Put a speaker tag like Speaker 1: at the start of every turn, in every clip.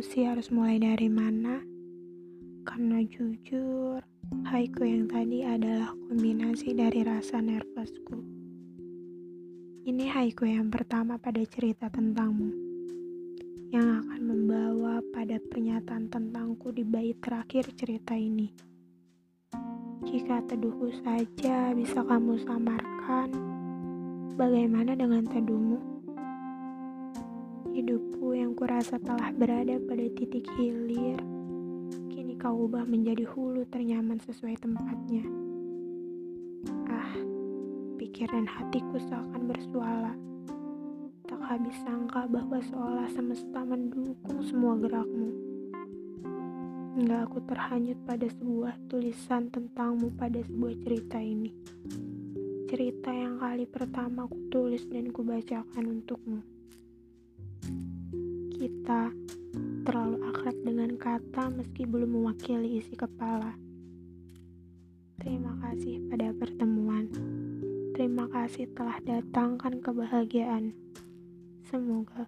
Speaker 1: sih harus mulai dari mana? Karena jujur, haiku yang tadi adalah kombinasi dari rasa nervousku. Ini haiku yang pertama pada cerita tentangmu, yang akan membawa pada pernyataan tentangku di bait terakhir cerita ini. Jika teduhku saja bisa kamu samarkan, bagaimana dengan teduhmu? Hidupku yang kurasa telah berada pada titik hilir, kini kau ubah menjadi hulu ternyaman sesuai tempatnya. Ah, pikiran hatiku seakan bersuara. Tak habis sangka bahwa seolah semesta mendukung semua gerakmu. Hingga aku terhanyut pada sebuah tulisan tentangmu pada sebuah cerita ini. Cerita yang kali pertama ku tulis dan kubacakan untukmu kita terlalu akrab dengan kata meski belum mewakili isi kepala. Terima kasih pada pertemuan. Terima kasih telah datangkan kebahagiaan. Semoga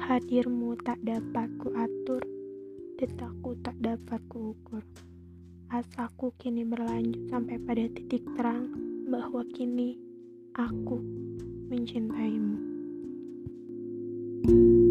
Speaker 1: hadirmu tak dapat kuatur, detakku tak dapat kuukur. Asaku kini berlanjut sampai pada titik terang bahwa kini aku mencintaimu. thank you